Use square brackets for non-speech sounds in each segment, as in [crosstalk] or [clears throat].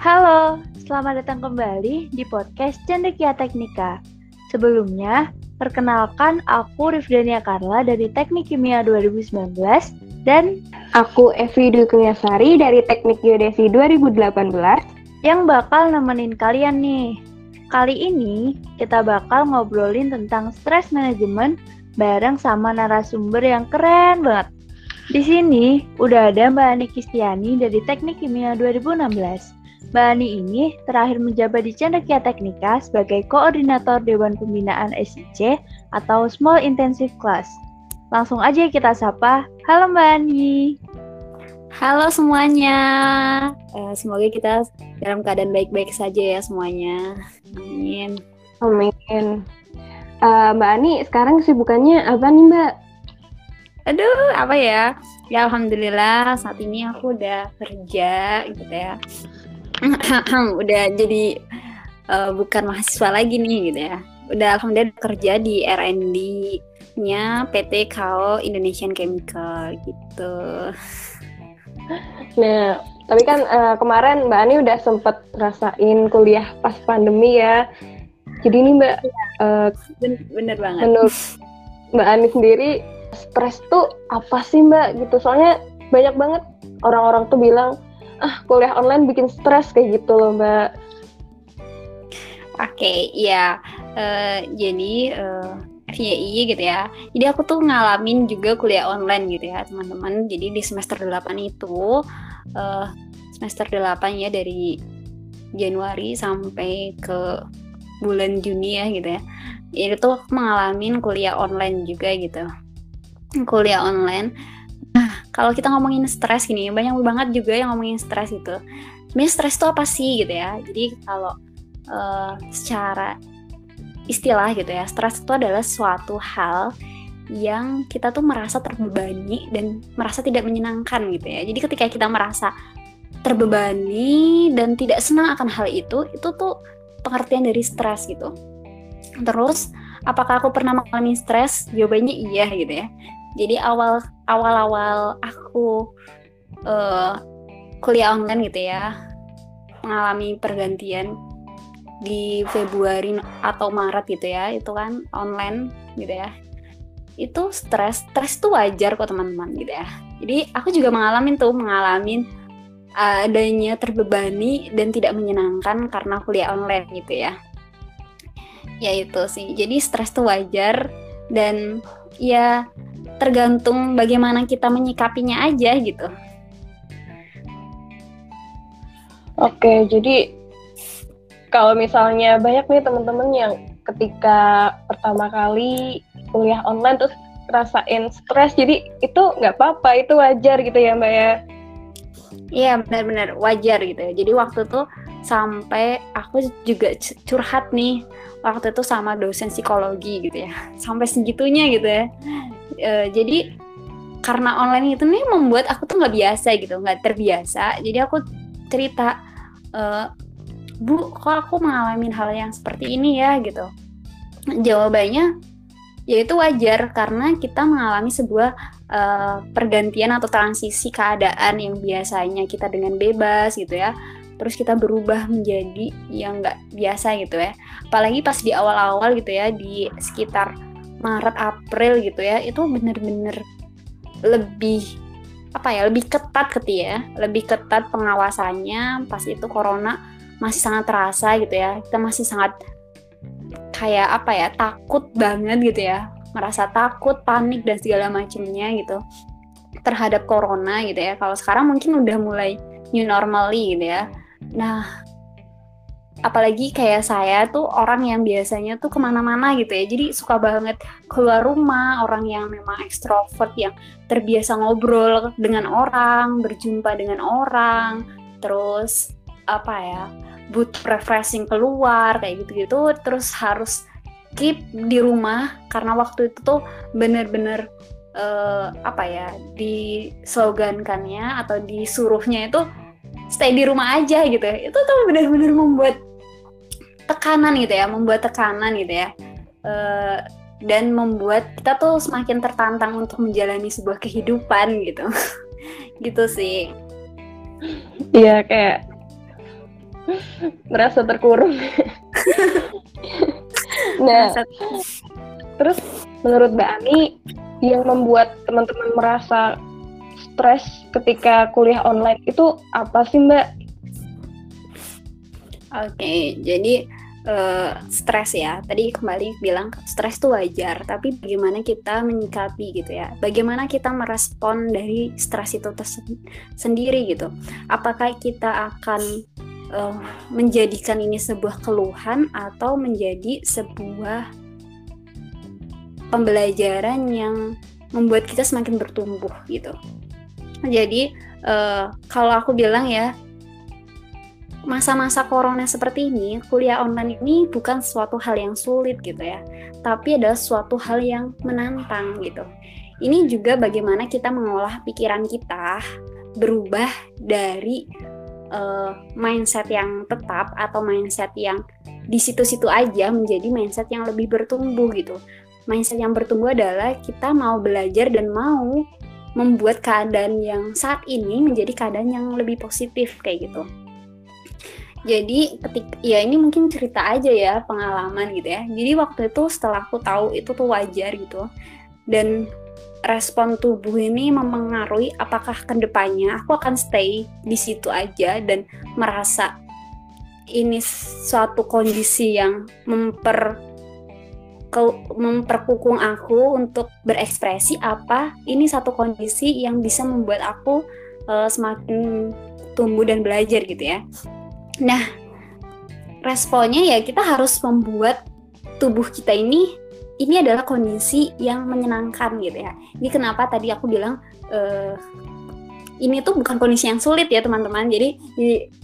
Halo, selamat datang kembali di podcast Cendekia Teknika. Sebelumnya, perkenalkan aku Rifdania Karla dari Teknik Kimia 2019 dan aku Evi Dwi Kunyasari dari Teknik Geodesi 2018 yang bakal nemenin kalian nih. Kali ini kita bakal ngobrolin tentang stress management bareng sama narasumber yang keren banget. Di sini udah ada Mbak Ani Kistiani dari Teknik Kimia 2016. Mbak Ani ini terakhir menjabat di Cendekia Teknika sebagai Koordinator Dewan Pembinaan SIC atau Small Intensive Class. Langsung aja kita sapa. Halo Mbak Ani. Halo semuanya. Uh, semoga kita dalam keadaan baik-baik saja ya semuanya. Amin. Amin. Uh, Mbak Ani, sekarang kesibukannya apa nih Mbak? aduh apa ya ya alhamdulillah saat ini aku udah kerja gitu ya [laughs] udah jadi uh, bukan mahasiswa lagi nih gitu ya. Udah alhamdulillah kerja di R&D nya PT KO Indonesian Chemical gitu. [laughs] Nah tapi kan uh, kemarin Mbak Ani udah sempet rasain kuliah pas pandemi ya. Jadi ini Mbak uh, bener banget. menurut Mbak Ani sendiri stres tuh apa sih mbak gitu? Soalnya banyak banget orang-orang tuh bilang ah kuliah online bikin stres kayak gitu loh mbak oke okay, ya uh, jadi uh, eh, FYI gitu ya. Jadi aku tuh ngalamin juga kuliah online gitu ya, teman-teman. Jadi di semester 8 itu uh, semester 8 ya dari Januari sampai ke bulan Juni ya gitu ya. Itu aku mengalami kuliah online juga gitu kuliah online. Kalau kita ngomongin stres gini, banyak banget juga yang ngomongin stres itu. Sebenarnya stres itu apa sih gitu ya? Jadi kalau uh, secara istilah gitu ya, stres itu adalah suatu hal yang kita tuh merasa terbebani dan merasa tidak menyenangkan gitu ya. Jadi ketika kita merasa terbebani dan tidak senang akan hal itu, itu tuh pengertian dari stres gitu. Terus, apakah aku pernah mengalami stres? Jawabannya iya gitu ya. Jadi awal awal awal aku uh, kuliah online gitu ya mengalami pergantian di Februari atau Maret gitu ya itu kan online gitu ya. Itu stres stres itu wajar kok teman-teman gitu ya. Jadi aku juga mengalami tuh mengalami adanya terbebani dan tidak menyenangkan karena kuliah online gitu ya ya itu sih jadi stres tuh wajar dan ya tergantung bagaimana kita menyikapinya aja gitu. Oke, jadi kalau misalnya banyak nih teman-teman yang ketika pertama kali kuliah online terus rasain stres, jadi itu nggak apa-apa, itu wajar gitu ya Mbak ya? Iya benar-benar wajar gitu ya. Jadi waktu tuh sampai aku juga curhat nih waktu itu sama dosen psikologi gitu ya. [laughs] Sampai segitunya gitu ya. E, jadi karena online itu nih membuat aku tuh nggak biasa gitu nggak terbiasa. Jadi aku cerita e, bu kok aku mengalami hal yang seperti ini ya? gitu. Jawabannya ya itu wajar karena kita mengalami sebuah uh, pergantian atau transisi keadaan yang biasanya kita dengan bebas gitu ya. Terus kita berubah menjadi yang nggak biasa gitu ya. Apalagi pas di awal-awal gitu ya di sekitar Maret April gitu ya itu bener-bener lebih apa ya lebih ketat gitu ya. Lebih ketat pengawasannya pas itu corona masih sangat terasa gitu ya. Kita masih sangat kayak apa ya takut banget gitu ya merasa takut panik dan segala macamnya gitu terhadap corona gitu ya. Kalau sekarang mungkin udah mulai new normally gitu ya. Nah, apalagi kayak saya tuh orang yang biasanya tuh ke mana-mana gitu ya. Jadi suka banget keluar rumah orang yang memang ekstrovert yang terbiasa ngobrol dengan orang berjumpa dengan orang terus apa ya butuh refreshing keluar kayak gitu-gitu terus harus keep di rumah karena waktu itu tuh bener-bener uh, apa ya dislogankannya atau disuruhnya itu stay di rumah aja gitu ya. Itu tuh benar-benar membuat tekanan gitu ya membuat tekanan gitu ya. Uh, dan membuat kita tuh semakin tertantang untuk menjalani sebuah kehidupan gitu. [laughs] Gitu sih. Iya kayak merasa terkurung. [laughs] nah, terus menurut Mbak Ani yang membuat teman-teman merasa stres ketika kuliah online itu apa sih Mbak? Oke, jadi uh, stres ya. Tadi kembali bilang stres itu wajar, tapi bagaimana kita menyikapi gitu ya? Bagaimana kita merespon dari stres itu sendiri gitu? Apakah kita akan uh, menjadikan ini sebuah keluhan atau menjadi sebuah pembelajaran yang membuat kita semakin bertumbuh gitu? Jadi uh, kalau aku bilang ya masa-masa corona seperti ini, kuliah online ini bukan suatu hal yang sulit gitu ya, tapi adalah suatu hal yang menantang gitu. Ini juga bagaimana kita mengolah pikiran kita berubah dari uh, mindset yang tetap atau mindset yang di situ-situ aja menjadi mindset yang lebih bertumbuh gitu. Mindset yang bertumbuh adalah kita mau belajar dan mau membuat keadaan yang saat ini menjadi keadaan yang lebih positif kayak gitu. Jadi ketika ya ini mungkin cerita aja ya pengalaman gitu ya. Jadi waktu itu setelah aku tahu itu tuh wajar gitu. Dan respon tubuh ini mempengaruhi apakah ke depannya aku akan stay di situ aja dan merasa ini suatu kondisi yang memper ke, memperkukung aku untuk berekspresi apa ini satu kondisi yang bisa membuat aku uh, semakin tumbuh dan belajar gitu ya. Nah, responnya ya kita harus membuat tubuh kita ini ini adalah kondisi yang menyenangkan gitu ya. Ini kenapa tadi aku bilang uh, ini tuh bukan kondisi yang sulit ya teman-teman. Jadi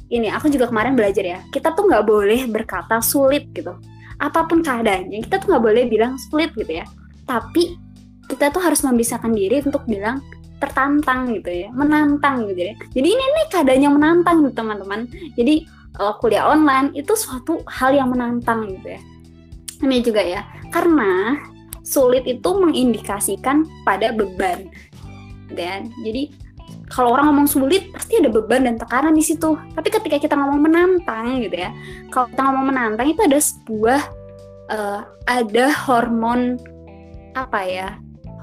ini aku juga kemarin belajar ya. Kita tuh nggak boleh berkata sulit gitu. Apa pun keadaannya kita tuh nggak boleh bilang sulit gitu ya. Tapi kita tuh harus memisahkan diri untuk bilang tertantang gitu ya, menantang gitu ya. Jadi ini nih keadaan yang menantang gitu teman-teman. Jadi kuliah online itu suatu hal yang menantang gitu ya. Ini juga ya, karena sulit itu mengindikasikan pada beban. Dan jadi kalau orang ngomong sulit pasti ada beban dan tekanan di situ. Tapi ketika kita ngomong menantang gitu ya, kalau kita ngomong menantang itu ada sebuah uh, ada hormon apa ya?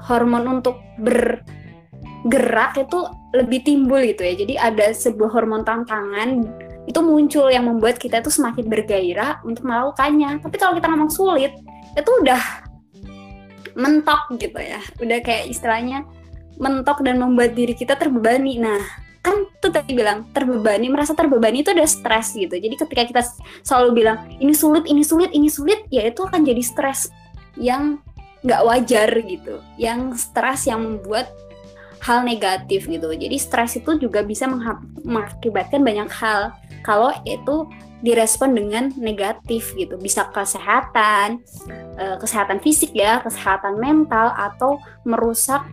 Hormon untuk bergerak itu lebih timbul gitu ya. Jadi ada sebuah hormon tantangan itu muncul yang membuat kita itu semakin bergairah untuk melakukannya. Tapi kalau kita ngomong sulit, itu udah mentok gitu ya. Udah kayak istilahnya mentok dan membuat diri kita terbebani. Nah, kan tuh tadi bilang terbebani, merasa terbebani itu udah stres gitu. Jadi ketika kita selalu bilang ini sulit, ini sulit, ini sulit, ya itu akan jadi stres yang nggak wajar gitu. Yang stres yang membuat hal negatif gitu. Jadi stres itu juga bisa mengakibatkan banyak hal kalau itu direspon dengan negatif gitu bisa kesehatan eh, kesehatan fisik ya kesehatan mental atau merusak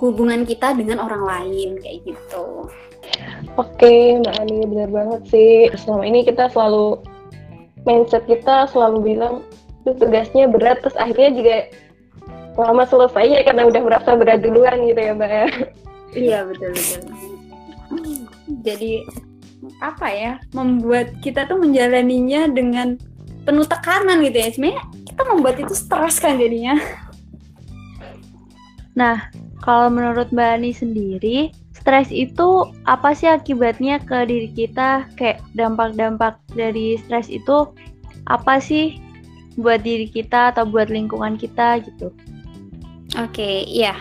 hubungan kita dengan orang lain kayak gitu Oke, Mbak Ani benar banget sih. Selama ini kita selalu mindset kita selalu bilang itu tugasnya berat, terus akhirnya juga lama selesai ya karena udah merasa berat duluan gitu ya Mbak ya. Iya betul betul. Jadi apa ya membuat kita tuh menjalaninya dengan penuh tekanan gitu ya. Sebenarnya kita membuat itu stres kan jadinya. Nah kalau menurut Mbak Ani sendiri stres itu apa sih akibatnya ke diri kita? Kayak dampak-dampak dari stres itu apa sih buat diri kita atau buat lingkungan kita gitu? Oke okay, iya.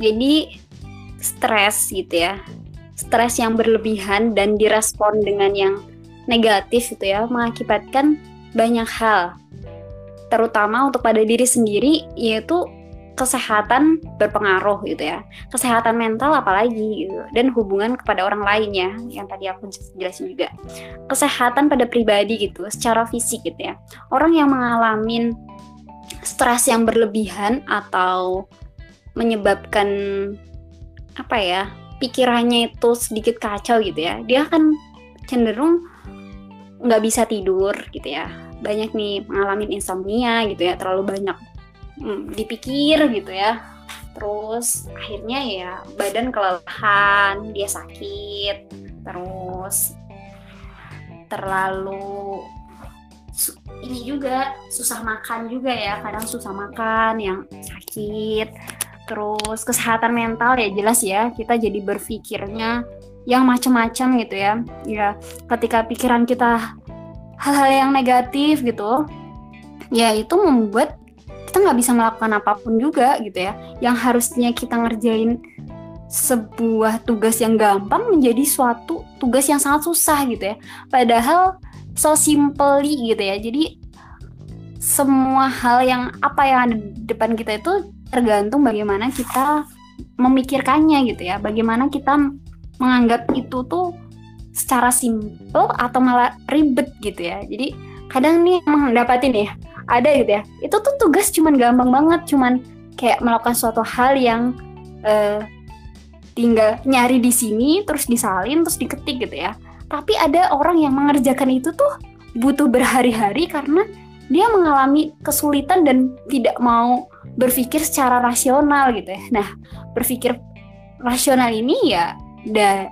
Jadi stres gitu ya stres yang berlebihan dan direspon dengan yang negatif gitu ya mengakibatkan banyak hal. Terutama untuk pada diri sendiri yaitu kesehatan berpengaruh gitu ya. Kesehatan mental apalagi gitu dan hubungan kepada orang lainnya yang tadi aku jelasin juga. Kesehatan pada pribadi gitu secara fisik gitu ya. Orang yang mengalami stres yang berlebihan atau menyebabkan apa ya pikirannya itu sedikit kacau gitu ya dia akan cenderung nggak bisa tidur gitu ya. Banyak nih mengalami insomnia gitu ya terlalu banyak hmm, dipikir gitu ya. Terus akhirnya ya badan kelelahan dia sakit terus terlalu ini juga susah makan juga ya. Kadang susah makan yang sakit terus kesehatan mental ya jelas ya kita jadi berpikirnya yang macam-macam gitu ya. Ya ketika pikiran kita hal-hal yang negatif gitu ya itu membuat kita nggak bisa melakukan apa pun juga gitu ya. Yang harusnya kita ngerjain sebuah tugas yang gampang menjadi suatu tugas yang sangat susah gitu ya. Padahal so simply gitu ya. Jadi semua hal yang apa yang ada di depan kita itu tergantung bagaimana kita memikirkannya gitu ya. Bagaimana kita menganggap itu tuh secara simple atau malah ribet gitu ya. Jadi kadang nih emang dapatin ya ada gitu ya. Itu tuh tugas cuman gampang banget cuman kayak melakukan suatu hal yang uh, tinggal nyari di sini terus disalin terus diketik gitu ya. Tapi ada orang yang mengerjakan itu tuh butuh berhari-hari karena dia mengalami kesulitan dan tidak mau berpikir secara rasional gitu ya nah berpikir rasional ini ya da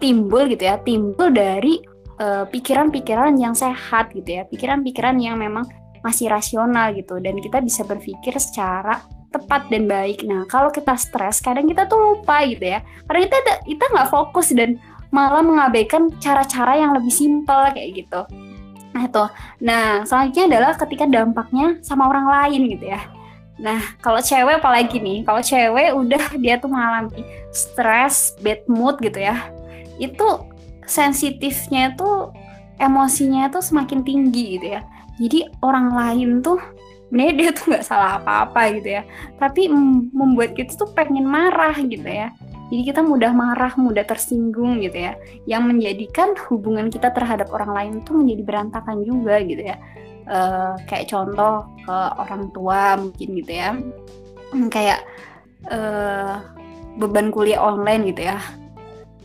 timbul gitu ya timbul dari eh, pikiran-pikiran uh, yang sehat gitu ya pikiran-pikiran yang memang masih rasional gitu dan kita bisa berpikir secara tepat dan baik. Nah, kalau kita stres, kadang kita tuh lupa gitu ya. Karena kita kita nggak fokus dan malah mengabaikan cara-cara yang lebih simpel kayak gitu. Nah, itu. Nah, selanjutnya adalah ketika dampaknya sama orang lain gitu ya. Nah, kalau cewek apalagi nih, kalau cewek udah [laughs] dia tuh mengalami stres, bad mood gitu ya. Itu sensitifnya tuh emosinya tuh semakin tinggi gitu ya. Jadi orang lain tuh sebenarnya dia tuh nggak salah apa-apa gitu ya tapi membuat kita tuh pengen marah gitu ya jadi kita mudah marah mudah tersinggung gitu ya yang menjadikan hubungan kita terhadap orang lain tuh menjadi berantakan juga gitu ya uh, kayak contoh ke orang tua mungkin gitu ya. Hmm, kayak uh, beban kuliah online gitu ya.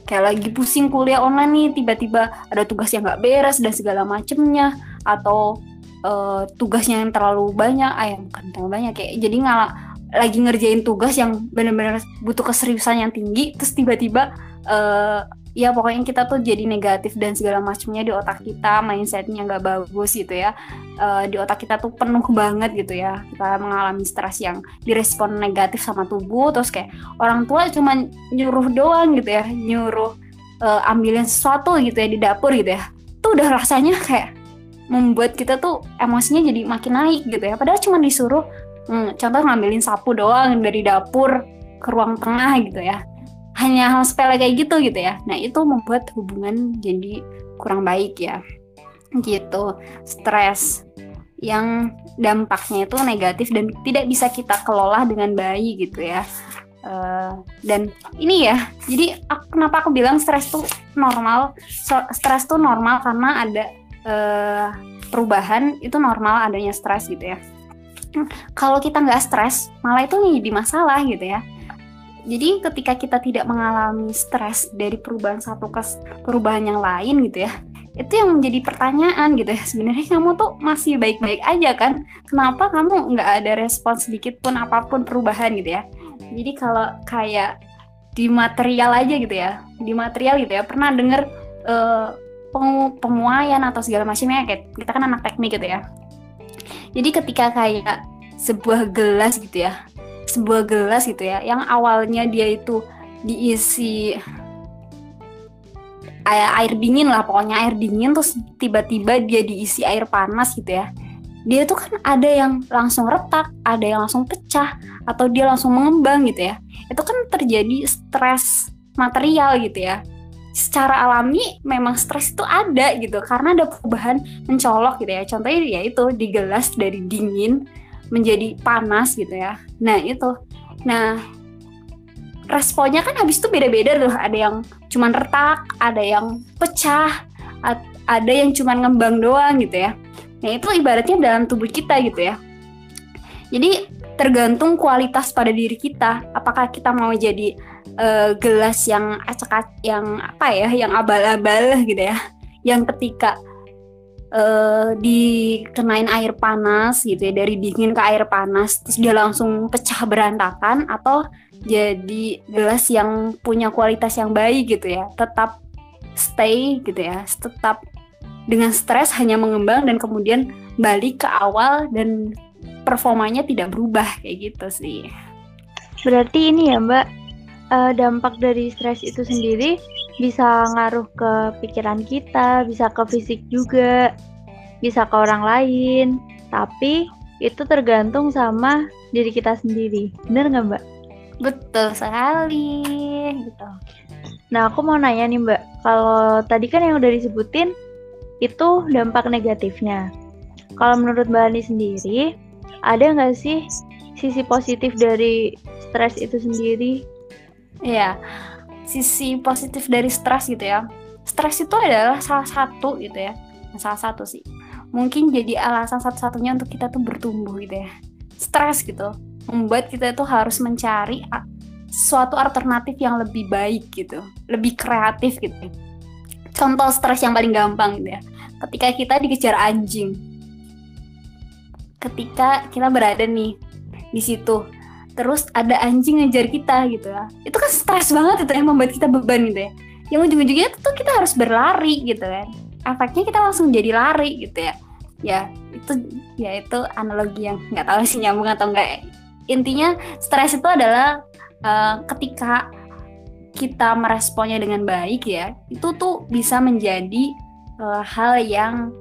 Kayak lagi pusing kuliah online nih tiba-tiba ada tugas yang nggak beres dan segala macemnya atau uh, tugasnya yang terlalu banyak, ah ya bukan terlalu banyak kayak jadi ngalah lagi ngerjain tugas yang benar-benar butuh keseriusan yang tinggi, terus tiba-tiba uh, ya pokoknya kita tuh jadi negatif dan segala macamnya di otak kita mindsetnya nggak bagus gitu ya. Uh, di otak kita tuh penuh banget gitu ya. Kita mengalami stres yang direspon negatif sama tubuh terus kayak orang tua cuma nyuruh doang gitu ya nyuruh uh, ambilin sesuatu gitu ya di dapur gitu ya. Tuh udah rasanya kayak membuat kita tuh emosinya jadi makin naik gitu ya. Padahal cuma disuruh hmm, contoh ngambilin sapu doang dari dapur ke ruang tengah gitu ya hanya hal sepele kayak gitu gitu ya. Nah itu membuat hubungan jadi kurang baik ya. Gitu. Stres yang dampaknya itu negatif dan tidak bisa kita kelola dengan baik gitu ya. Uh, dan ini ya jadi aku, kenapa aku bilang stres tuh normal? Stres tuh normal karena ada uh, perubahan itu normal adanya stres gitu ya. Kalau kita nggak stres, malah itu jadi masalah gitu ya. Jadi ketika kita tidak mengalami stres dari perubahan satu ke perubahan yang lain gitu ya, itu yang menjadi pertanyaan gitu ya. Sebenarnya kamu tuh masih baik-baik aja kan? Kenapa kamu nggak ada respon sedikit pun apa pun perubahan gitu ya? Jadi kalau kayak di material aja gitu ya, di material gitu ya, pernah dengar uh, penguaian atau segala macamnya kayak kita kan anak teknik gitu ya jadi ketika kayak sebuah gelas gitu ya sebuah gelas gitu ya yang awalnya dia itu diisi air, dingin lah pokoknya air dingin terus tiba-tiba dia diisi air panas gitu ya. Dia tuh kan ada yang langsung retak ada yang langsung pecah atau dia langsung mengembang gitu ya. Itu kan terjadi stres material gitu ya. Secara alami memang stres itu ada gitu karena ada perubahan mencolok gitu ya. Contohnya ya itu di gelas dari dingin menjadi panas gitu ya. Nah itu. Nah responnya kan habis itu beda-beda tuh ada yang cuman retak ada yang pecah ada yang cuman ngembang doang gitu ya. Nah itu ibaratnya dalam tubuh kita gitu ya. Jadi tergantung kualitas pada diri kita. Apakah kita mau jadi uh, gelas yang acak yang apa ya yang abal-abal gitu ya. Yang ketika uh, dikenain air panas gitu ya dari dingin ke air panas terus dia langsung pecah berantakan atau jadi gelas yang punya kualitas yang baik gitu ya tetap stay gitu ya tetap dengan stres hanya mengembang dan kemudian balik ke awal dan performanya tidak berubah kayak gitu sih. Berarti ini ya Mbak, uh, dampak dari stres itu sendiri bisa ngaruh ke pikiran kita, bisa ke fisik juga, bisa ke orang lain. Tapi itu tergantung sama diri kita sendiri. Bener nggak Mbak? Betul sekali. Gitu. Nah aku mau nanya nih Mbak, kalau tadi kan yang udah disebutin itu dampak negatifnya. Kalau menurut Mbak Ani sendiri, ada nggak sih sisi positif dari stres itu sendiri? Iya, sisi positif dari stres gitu ya. Stres itu adalah salah satu gitu ya, salah satu sih. Mungkin jadi alasan satu-satunya untuk kita tuh bertumbuh gitu ya. Stres gitu, membuat kita itu harus mencari suatu alternatif yang lebih baik gitu, lebih kreatif gitu. Contoh stres yang paling gampang gitu ya. Ketika kita dikejar anjing, ketika kita berada nih di situ terus ada anjing ngejar kita gitu ya. Itu kan stres banget itu yang membuat kita beban gitu ya. Yang ujung-ujungnya tuh kita harus berlari gitu kan. Efeknya kita langsung jadi lari gitu ya. Ya itu ya itu analogi yang nggak tahu sih nyambung atau enggak intinya stres itu adalah uh, ketika kita meresponnya dengan baik ya itu tuh bisa menjadi uh, hal yang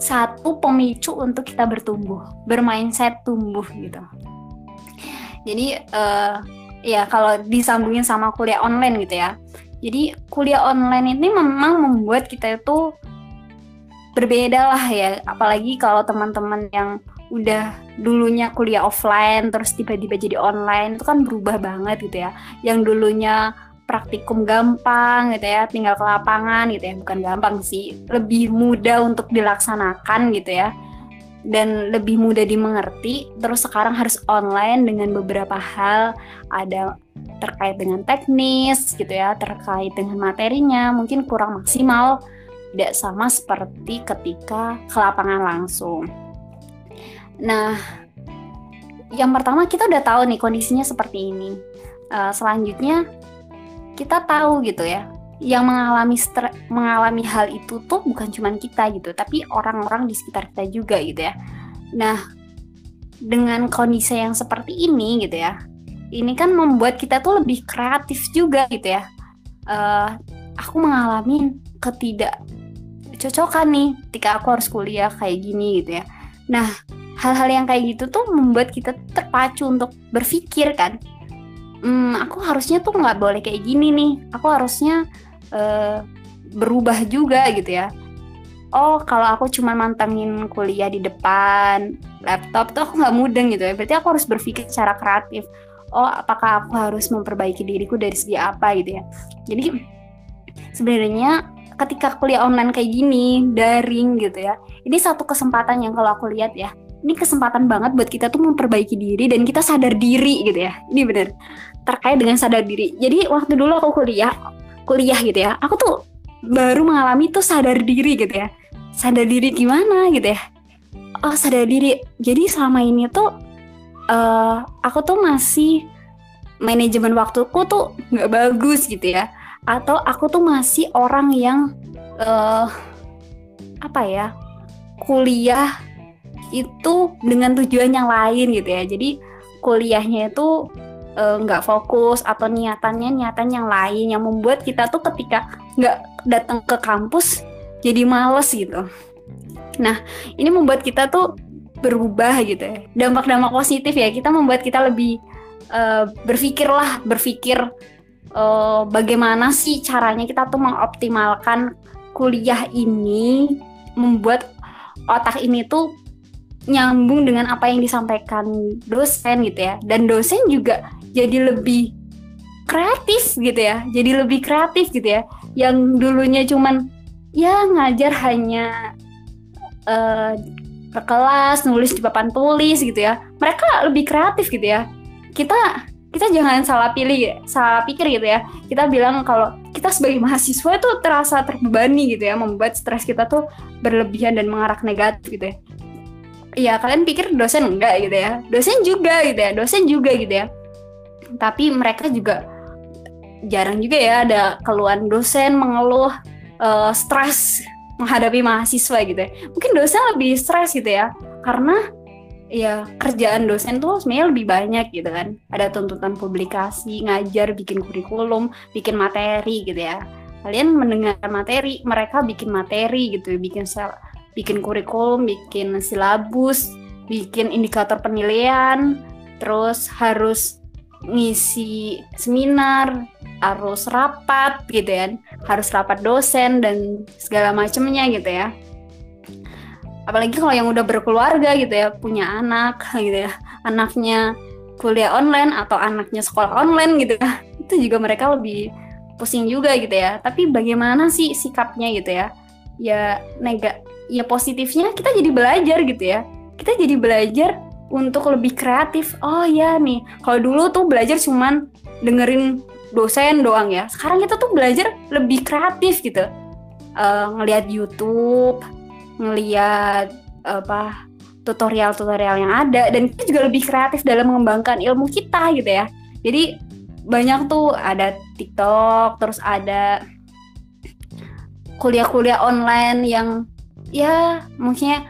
satu pemicu untuk kita bertumbuh, bermindset tumbuh gitu. Jadi uh, ya kalau disambungin sama kuliah online gitu ya. Jadi kuliah online ini memang membuat kita itu berbeda lah ya, apalagi kalau teman-teman yang udah dulunya kuliah offline terus tiba-tiba jadi online itu kan berubah banget gitu ya. Yang dulunya praktikum gampang gitu ya, tinggal ke lapangan gitu ya, bukan gampang sih, lebih mudah untuk dilaksanakan gitu ya, dan lebih mudah dimengerti. Terus sekarang harus online dengan beberapa hal, ada terkait dengan teknis gitu ya, terkait dengan materinya, mungkin kurang maksimal, tidak sama seperti ketika ke lapangan langsung. Nah, yang pertama kita udah tahu nih kondisinya seperti ini. Uh, selanjutnya kita tahu gitu ya yang mengalami mengalami hal itu tuh bukan cuma kita gitu tapi orang-orang di sekitar kita juga gitu ya. Nah dengan kondisi yang seperti ini gitu ya ini kan membuat kita tuh lebih kreatif juga gitu ya. Uh, aku mengalami ketidak cocokan nih ketika aku harus kuliah kayak gini gitu ya. Nah hal-hal yang kayak gitu tuh membuat kita terpacu untuk berpikir kan hmm, aku harusnya tuh nggak boleh kayak gini nih. Aku harusnya uh, berubah juga gitu ya. Oh kalau aku cuma mantengin kuliah di depan laptop tuh aku nggak mudeng gitu ya. Berarti aku harus berpikir secara kreatif. Oh apakah aku harus memperbaiki diriku dari segi apa gitu ya? Jadi sebenarnya ketika kuliah online kayak gini daring gitu ya ini satu kesempatan yang kalau aku lihat ya ini kesempatan banget buat kita tuh memperbaiki diri dan kita sadar diri gitu ya. Ini bener terkait dengan sadar diri. Jadi waktu dulu aku kuliah, kuliah gitu ya, aku tuh baru mengalami tuh sadar diri gitu ya. Sadar diri gimana gitu ya? Oh sadar diri. Jadi selama ini tuh uh, aku tuh masih manajemen waktuku tuh nggak bagus gitu ya. Atau aku tuh masih orang yang uh, apa ya kuliah itu dengan tujuan yang lain gitu ya. Jadi kuliahnya itu nggak uh, fokus atau niatannya niatan yang lain yang membuat kita tuh ketika nggak datang ke kampus jadi males gitu. Nah ini membuat kita tuh berubah gitu ya. Dampak-dampak positif ya kita membuat kita lebih uh, berpikirlah berpikir uh, bagaimana sih caranya kita tuh mengoptimalkan kuliah ini membuat otak ini tuh nyambung dengan apa yang disampaikan dosen gitu ya dan dosen juga jadi lebih kreatif gitu ya jadi lebih kreatif gitu ya. Yang dulunya cuman ya ngajar hanya uh, ke kelas nulis di papan tulis gitu ya. Mereka lebih kreatif gitu ya. Kita kita jangan salah pilih salah pikir gitu ya. Kita bilang kalau kita sebagai mahasiswa itu terasa terbebani gitu ya membuat stres kita tuh berlebihan dan mengarah negatif gitu ya. Iya kalian pikir dosen enggak gitu ya? Dosen juga gitu ya dosen juga gitu ya tapi mereka juga jarang juga ya ada keluhan dosen mengeluh uh, stres menghadapi mahasiswa gitu ya. Mungkin dosen lebih stres gitu ya, karena ya kerjaan dosen tuh sebenarnya lebih banyak gitu kan. Ada tuntutan publikasi, ngajar, bikin kurikulum, bikin materi gitu ya. Kalian mendengar materi, mereka bikin materi gitu, bikin sel, bikin kurikulum, bikin silabus, bikin indikator penilaian, terus harus ngisi seminar, harus rapat gitu ya, harus rapat dosen dan segala macamnya gitu ya. Apalagi kalau yang udah berkeluarga gitu ya, punya anak gitu ya, anaknya kuliah online atau anaknya sekolah online gitu ya, itu juga mereka lebih pusing juga gitu ya. Tapi bagaimana sih sikapnya gitu ya? Ya nega, ya positifnya kita jadi belajar gitu ya. Kita jadi belajar untuk lebih kreatif. Oh ya nih, kalau dulu tuh belajar cuman dengerin dosen doang ya. Sekarang kita tuh belajar lebih kreatif gitu. Uh, ngelihat YouTube, ngelihat apa tutorial-tutorial yang ada dan kita juga lebih kreatif dalam mengembangkan ilmu kita gitu ya. Jadi banyak tuh ada TikTok, terus ada kuliah-kuliah online yang ya maksudnya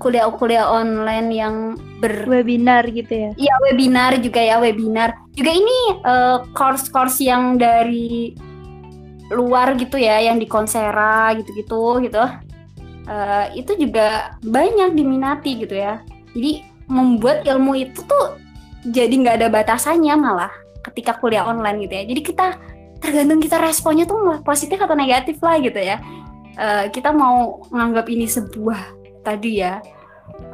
kuliah-kuliah online yang berwebinar gitu ya? Iya webinar juga ya webinar. Juga ini uh, course-course yang dari luar gitu ya, yang di Konsera gitu-gitu gitu. Uh, itu juga banyak diminati gitu ya. Jadi membuat ilmu itu tuh jadi nggak ada batasannya malah ketika kuliah online gitu ya. Jadi kita tergantung kita responnya tuh positif atau negatif lah gitu ya. Uh, kita mau nganggap ini sebuah tadi ya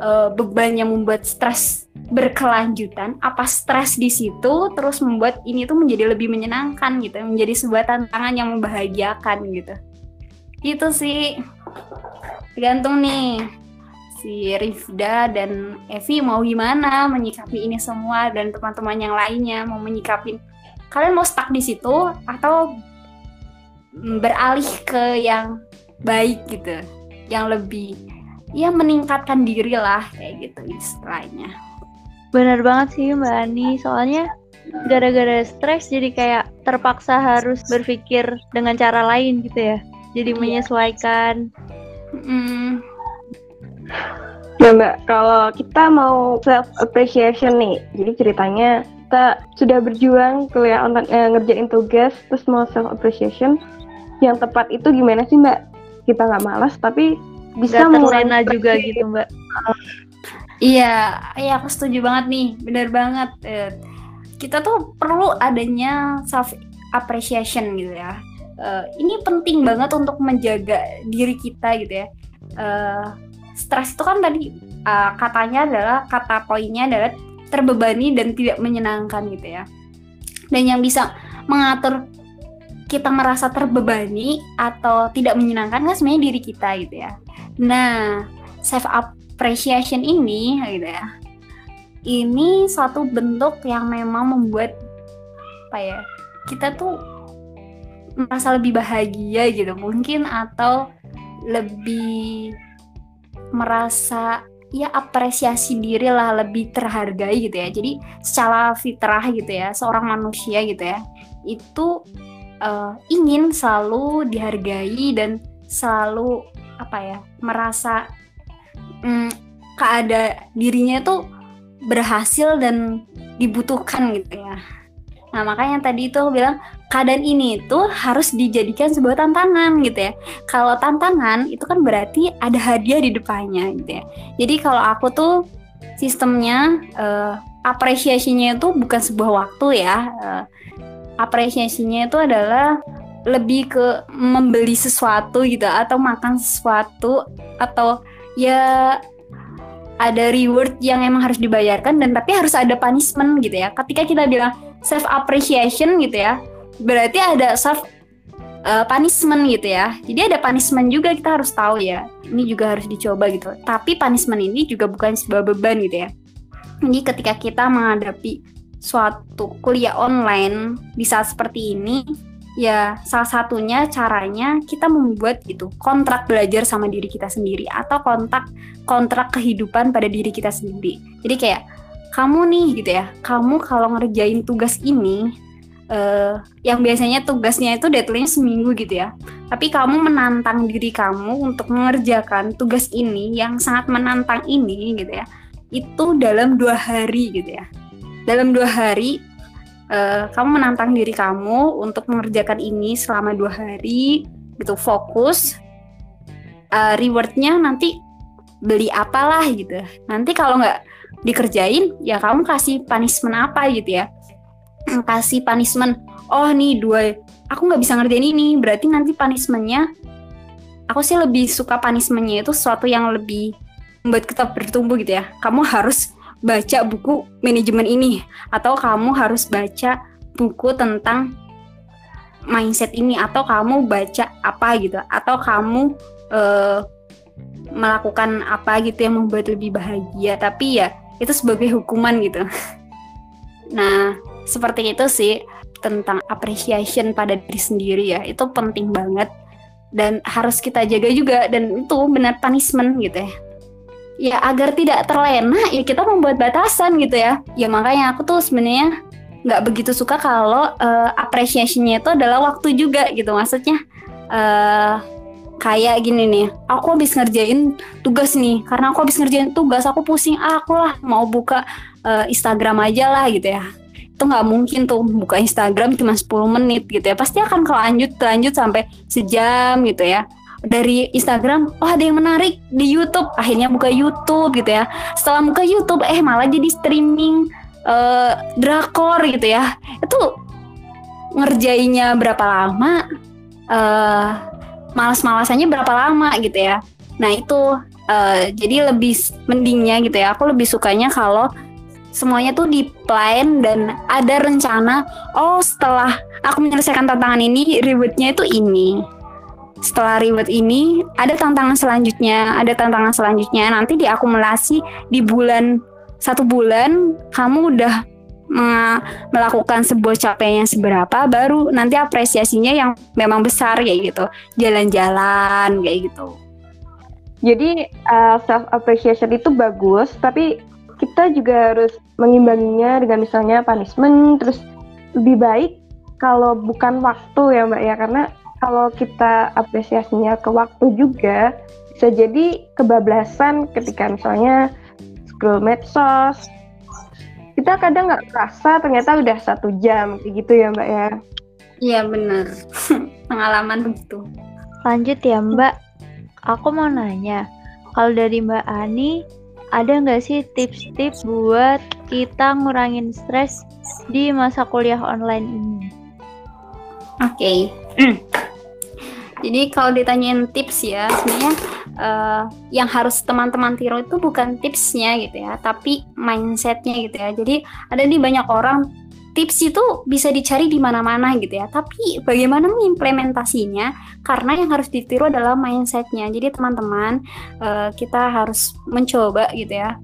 uh, beban yang membuat stres berkelanjutan apa stres di situ terus membuat ini tuh menjadi lebih menyenangkan gitu menjadi sebuah tantangan yang membahagiakan gitu. Itu sih. Tergantung nih si Rifda dan Evi mau gimana menyikapi ini semua dan teman-teman yang lainnya mau menyikapi. Kalian mau stuck di situ atau beralih ke yang baik gitu yang lebih ya meningkatkan diri lah kayak gitu istilahnya. Bener banget sih Mbak Ani, soalnya gara-gara stres jadi kayak terpaksa harus berpikir dengan cara lain gitu ya. Jadi iya. menyesuaikan. Mm. Nah Mbak, kalau kita mau self appreciation nih, jadi ceritanya kita sudah berjuang kuliah online eh, ngerjain tugas, terus mau self appreciation, yang tepat itu gimana sih Mbak? Kita nggak malas tapi bisa terlena juga gitu mbak. Iya iya aku setuju banget nih. Benar banget eh, kita tuh perlu adanya self appreciation gitu ya. Uh, ini penting banget untuk menjaga diri kita gitu ya. Uh, stres itu kan tadi uh, katanya adalah kata poinnya adalah terbebani dan tidak menyenangkan gitu ya. Dan yang bisa mengatur kita merasa terbebani atau tidak menyenangkan kan sebenarnya diri kita gitu ya Nah, self appreciation ini gitu ya. Ini satu bentuk yang memang membuat apa ya? Kita tuh merasa lebih bahagia gitu mungkin atau lebih merasa ya apresiasi diri lah lebih terhargai gitu ya jadi secara fitrah gitu ya seorang manusia gitu ya itu uh, ingin selalu dihargai dan selalu apa ya merasa hmm, keada dirinya itu berhasil dan dibutuhkan gitu ya. Nah makanya tadi itu aku bilang keadaan ini itu harus dijadikan sebuah tantangan gitu ya. Kalau tantangan itu kan berarti ada hadiah di depannya gitu ya. Jadi kalau aku tuh sistemnya uh, apresiasinya itu bukan sebuah waktu ya. Uh, apresiasinya itu adalah lebih ke membeli sesuatu gitu atau makan sesuatu atau ya ada reward yang emang harus dibayarkan dan tapi harus ada punishment gitu ya. Ketika kita bilang self appreciation gitu ya, berarti ada self uh, punishment gitu ya. Jadi ada punishment juga kita harus tahu ya. Ini juga harus dicoba gitu. Tapi punishment ini juga bukan sebuah beban gitu ya. Jadi ketika kita menghadapi suatu kuliah online di saat seperti ini, ya salah satunya caranya kita membuat itu kontrak belajar sama diri kita sendiri atau kontrak kontrak kehidupan pada diri kita sendiri. Jadi kayak kamu nih gitu ya, kamu kalau ngerjain tugas ini uh, yang biasanya tugasnya itu deadline seminggu gitu ya. Tapi kamu menantang diri kamu untuk mengerjakan tugas ini yang sangat menantang ini gitu ya. Itu dalam dua hari gitu ya. Dalam dua hari uh, kamu menantang diri kamu untuk mengerjakan ini selama dua hari gitu fokus. Uh, rewardnya nanti beli apalah gitu. Nanti kalau nggak dikerjain ya kamu kasih punishment apa gitu ya [clears throat] kasih punishment oh nih dua aku nggak bisa ngerjain ini berarti nanti punishmentnya aku sih lebih suka punishmentnya itu sesuatu yang lebih membuat kita bertumbuh gitu ya kamu harus baca buku manajemen ini atau kamu harus baca buku tentang mindset ini atau kamu baca apa gitu atau kamu uh, melakukan apa gitu yang membuat lebih bahagia. Tapi ya itu sebagai hukuman gitu. [laughs] Nah seperti itu sih tentang appreciation pada diri sendiri ya. Itu penting banget. Dan harus kita jaga juga. Dan itu benar punishment gitu ya ya agar tidak terlena ya kita membuat batasan gitu ya. Ya makanya aku tuh sebenarnya nggak begitu suka kalau uh, appreciationnya itu adalah waktu juga gitu. Maksudnya uh, kayak gini nih aku habis ngerjain tugas nih. Karena aku habis ngerjain tugas aku pusing ah, aku lah mau buka uh, Instagram aja lah gitu ya. Itu nggak mungkin tuh buka Instagram cuma 10 menit gitu ya. Pasti akan kelanjut lanjut sampai sejam gitu ya dari Instagram oh ada yang menarik di YouTube. Akhirnya buka YouTube gitu ya. Setelah buka YouTube eh malah jadi streaming uh, drakor gitu ya. Itu ngerjainnya berapa lama? Uh, malas-malasannya berapa lama gitu ya. Nah itu uh, jadi lebih mendingnya gitu ya. Aku lebih sukanya kalau semuanya tuh di plan dan ada rencana oh setelah aku menyelesaikan tantangan ini rewardnya itu ini setelah reward ini ada tantangan selanjutnya ada tantangan selanjutnya. Nanti diakumulasi di bulan satu bulan kamu udah melakukan sebuah capaian seberapa baru nanti apresiasinya yang memang besar kayak gitu. Jalan-jalan kayak gitu. Jadi uh, self appreciation itu bagus tapi kita juga harus mengimbanginya dengan misalnya punishment terus lebih baik kalau bukan waktu ya mbak ya. Karena kalau kita apresiasinya ke waktu juga bisa jadi kebablasan ketika misalnya scroll medsos kita kadang nggak kerasa ternyata udah satu jam kayak gitu ya mbak ya iya bener [laughs] pengalaman begitu lanjut ya mbak aku mau nanya kalau dari mbak Ani ada nggak sih tips-tips buat kita ngurangin stres di masa kuliah online ini? Oke. Okay. [clears throat] Jadi kalau ditanyain tips ya, sebenarnya uh, yang harus teman-teman tiru itu bukan tipsnya gitu ya, tapi mindsetnya gitu ya. Jadi ada nih banyak orang tips itu bisa dicari di mana-mana gitu ya. Tapi bagaimana mengimplementasinya? Karena yang harus ditiru adalah mindsetnya. Jadi teman-teman uh, kita harus mencoba gitu ya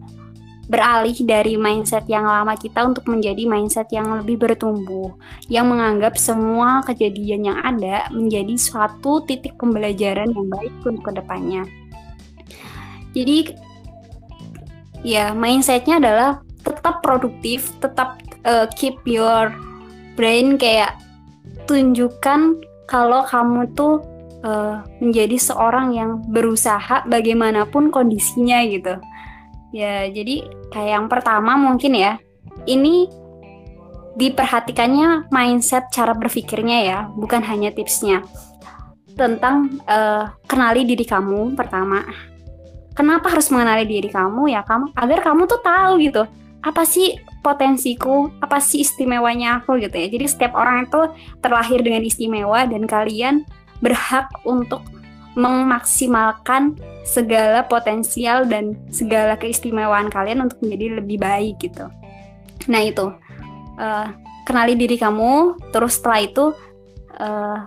beralih dari mindset yang lama kita untuk menjadi mindset yang lebih bertumbuh, yang menganggap semua kejadian yang ada menjadi suatu titik pembelajaran yang baik untuk ke depannya. Jadi ya mindsetnya adalah tetap produktif, tetap uh, keep your brain kayak tunjukkan kalau kamu tuh uh, menjadi seorang yang berusaha bagaimanapun kondisinya gitu. Ya, jadi kayak yang pertama mungkin ya, ini diperhatikannya mindset cara berpikirnya ya, bukan hanya tipsnya. Tentang uh, kenali diri kamu pertama. Kenapa harus mengenali diri kamu ya kamu agar kamu tuh tahu gitu apa sih potensiku, apa sih istimewanya aku gitu ya. Jadi setiap orang itu terlahir dengan istimewa dan kalian berhak untuk memaksimalkan segala potensial dan segala keistimewaan kalian untuk menjadi lebih baik gitu. Nah itu uh, kenali diri kamu, terus setelah itu uh,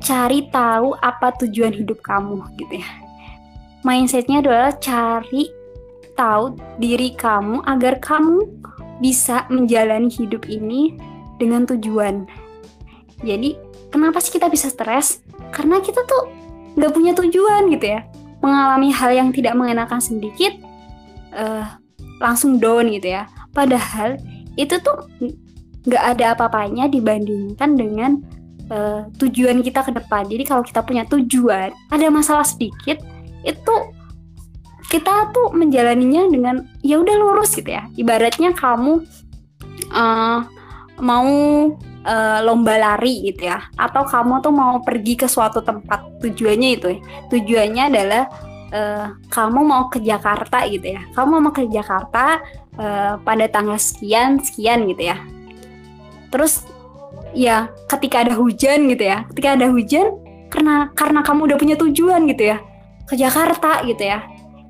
cari tahu apa tujuan hidup kamu gitu ya. Mindsetnya adalah cari tahu diri kamu agar kamu bisa menjalani hidup ini dengan tujuan. Jadi, kenapa sih kita bisa stres? Karena kita tuh nggak punya tujuan gitu ya. Mengalami hal yang tidak mengenakan sedikit, uh, langsung down gitu ya. Padahal itu tuh nggak ada apa-apanya dibandingkan dengan uh, tujuan kita ke depan. Jadi kalau kita punya tujuan, ada masalah sedikit, itu kita tuh menjalaninya dengan ya udah lurus gitu ya. Ibaratnya kamu uh, mau uh, lomba lari gitu ya, atau kamu tuh mau pergi ke suatu tempat tujuannya itu, ya. tujuannya adalah uh, kamu mau ke Jakarta gitu ya. Kamu mau ke Jakarta uh, pada tanggal sekian sekian gitu ya. Terus ya ketika ada hujan gitu ya, ketika ada hujan karena karena kamu udah punya tujuan gitu ya ke Jakarta gitu ya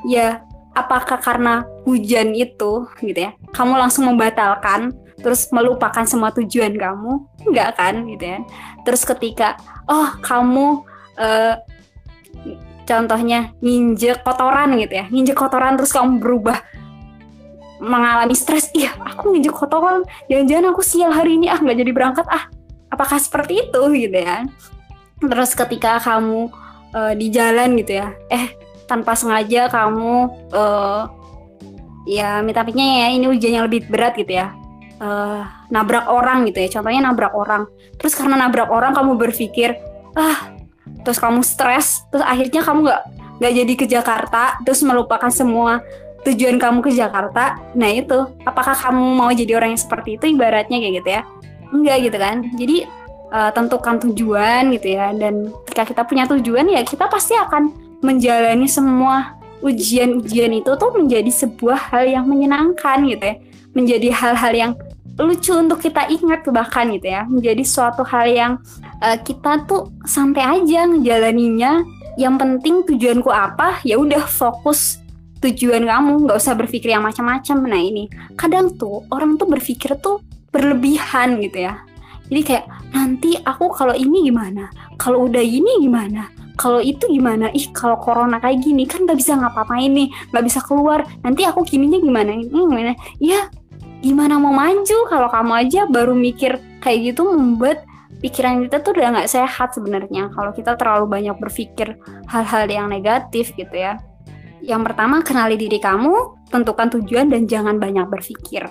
ya apakah karena hujan itu gitu ya kamu langsung membatalkan terus melupakan semua tujuan kamu? Enggak kan gitu ya. Terus ketika oh kamu uh, contohnya nginjek kotoran gitu ya. Nginjek kotoran terus kamu berubah mengalami stres. Iya aku nginjek kotoran. Jangan-jangan aku sial hari ini. Ah nggak jadi berangkat. Ah apakah seperti itu? Gitu ya. Terus ketika kamu uh, di jalan gitu ya eh tanpa sengaja kamu uh, ya minta-minta ya ini ujian yang lebih berat gitu ya uh, nabrak orang gitu ya. Contohnya nabrak orang. Terus karena nabrak orang kamu berpikir ah terus kamu stres terus akhirnya kamu nggak nggak jadi ke Jakarta terus melupakan semua tujuan kamu ke Jakarta. Nah itu apakah kamu mau jadi orang yang seperti itu? Ibaratnya kayak gitu ya. Enggak gitu kan. Jadi uh, tentukan tujuan gitu ya. Dan ketika kita punya tujuan ya kita pasti akan menjalani semua ujian-ujian itu tuh menjadi sebuah hal yang menyenangkan gitu ya. Menjadi hal-hal yang lucu untuk kita ingat bahkan gitu ya. Menjadi suatu hal yang uh, kita tuh santai aja ngejalaninya. Yang penting tujuanku apa? Ya udah fokus tujuan kamu. Nggak usah berpikir yang macam-macam. Nah ini kadang tuh orang tuh berpikir tuh berlebihan gitu ya. Jadi kayak nanti aku kalau ini gimana? Kalau udah ini gimana? Kalau itu gimana? Ih kalau corona kayak gini kan nggak bisa ngapa-ngapain nih nggak bisa keluar. Nanti aku gininya gimana? Ini gimana? Ya gimana mau maju? Kalau kamu aja baru mikir kayak gitu membuat pikiran kita tuh udah nggak sehat sebenarnya. Kalau kita terlalu banyak berpikir hal-hal yang negatif gitu ya. Yang pertama kenali diri kamu tentukan tujuan dan jangan banyak berpikir.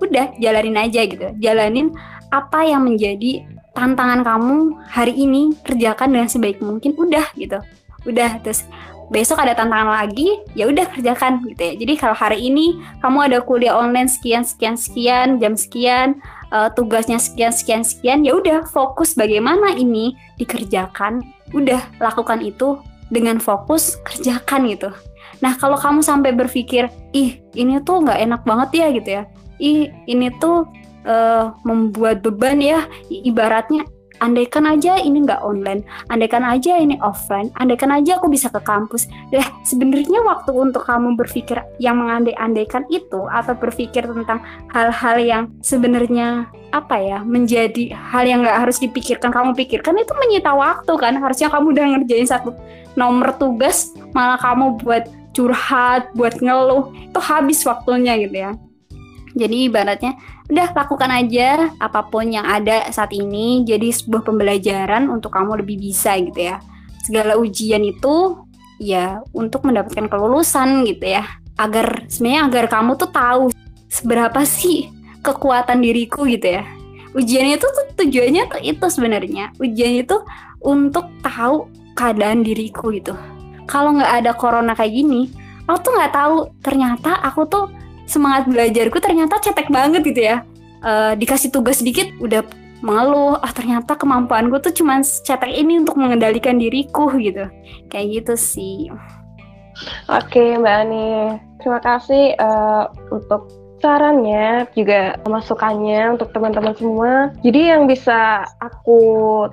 Udah jalanin aja gitu. Jalanin apa yang menjadi tantangan kamu hari ini. Kerjakan dengan sebaik mungkin. Udah gitu. Udah terus besok ada tantangan lagi ya udah kerjakan gitu ya. Jadi kalau hari ini kamu ada kuliah online sekian sekian sekian jam sekian uh, tugasnya sekian sekian sekian ya udah fokus bagaimana ini dikerjakan. Udah lakukan itu dengan fokus kerjakan gitu. Nah kalau kamu sampai berpikir ih ini tuh nggak enak banget ya gitu ya. Ih ini tuh uh, membuat beban ya ibaratnya andaikan aja ini nggak online, andaikan aja ini offline, andaikan aja aku bisa ke kampus. Deh, sebenarnya waktu untuk kamu berpikir yang mengandai-andaikan itu atau berpikir tentang hal-hal yang sebenarnya apa ya menjadi hal yang nggak harus dipikirkan kamu pikirkan itu menyita waktu kan harusnya kamu udah ngerjain satu nomor tugas malah kamu buat curhat buat ngeluh itu habis waktunya gitu ya jadi ibaratnya udah lakukan aja apa pun yang ada saat ini jadi sebuah pembelajaran untuk kamu lebih bisa gitu ya. Segala ujian itu ya untuk mendapatkan kelulusan gitu ya. Agar sebenarnya agar kamu tuh tahu seberapa sih kekuatan diriku gitu ya. Ujian itu tuh tujuannya tuh itu sebenarnya. Ujian itu untuk tahu keadaan diriku gitu. Kalau nggak ada corona kayak gini, aku tuh nggak tahu ternyata aku tuh semangat belajarku ternyata cetek banget gitu ya. Uh, dikasih tugas sedikit udah malu ah ternyata kemampuanku tuh cuma cetek ini untuk mengendalikan diriku gitu. Kayak gitu sih. Oke mbak Ani. Terima kasih uh, untuk sarannya juga masukannya untuk teman-teman semua. Jadi yang bisa aku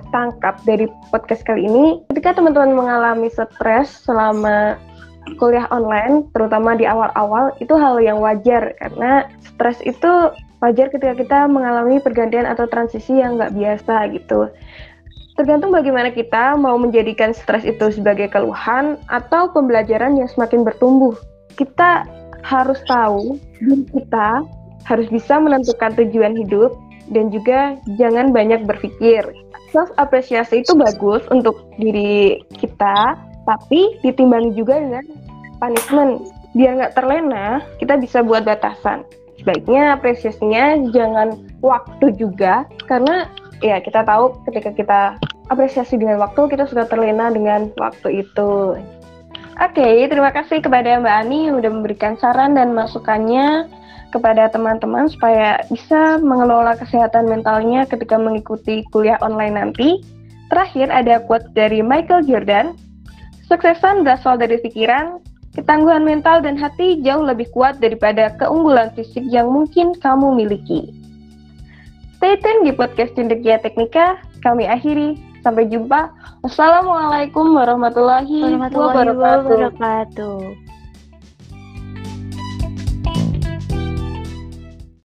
tangkap dari podcast kali ini, ketika teman-teman mengalami stres selama kuliah online, terutama di awal-awal, itu hal yang wajar karena stres itu wajar ketika kita mengalami pergantian atau transisi yang nggak biasa gitu. Tergantung bagaimana kita mau menjadikan stres itu sebagai keluhan atau pembelajaran yang semakin bertumbuh. Kita harus tahu kita harus bisa menentukan tujuan hidup dan juga jangan banyak berpikir. Self apresiasi itu bagus untuk diri kita, tapi ditimbangi juga dengan punishment biar nggak terlena kita bisa buat batasan sebaiknya apresiasinya jangan waktu juga karena ya kita tahu ketika kita apresiasi dengan waktu kita sudah terlena dengan waktu itu. Oke, terima kasih kepada Mbak Ani yang sudah memberikan saran dan masukannya kepada teman-teman supaya bisa mengelola kesehatan mentalnya ketika mengikuti kuliah online nanti. Terakhir ada quote dari Michael Jordan, Suksesan berasal dari pikiran, ketangguhan mental dan hati jauh lebih kuat daripada keunggulan fisik yang mungkin kamu miliki. Stay tune di podcast Cendekia Teknika. Kami akhiri. Sampai jumpa. Wassalamualaikum warahmatullahi, warahmatullahi wabarakatuh.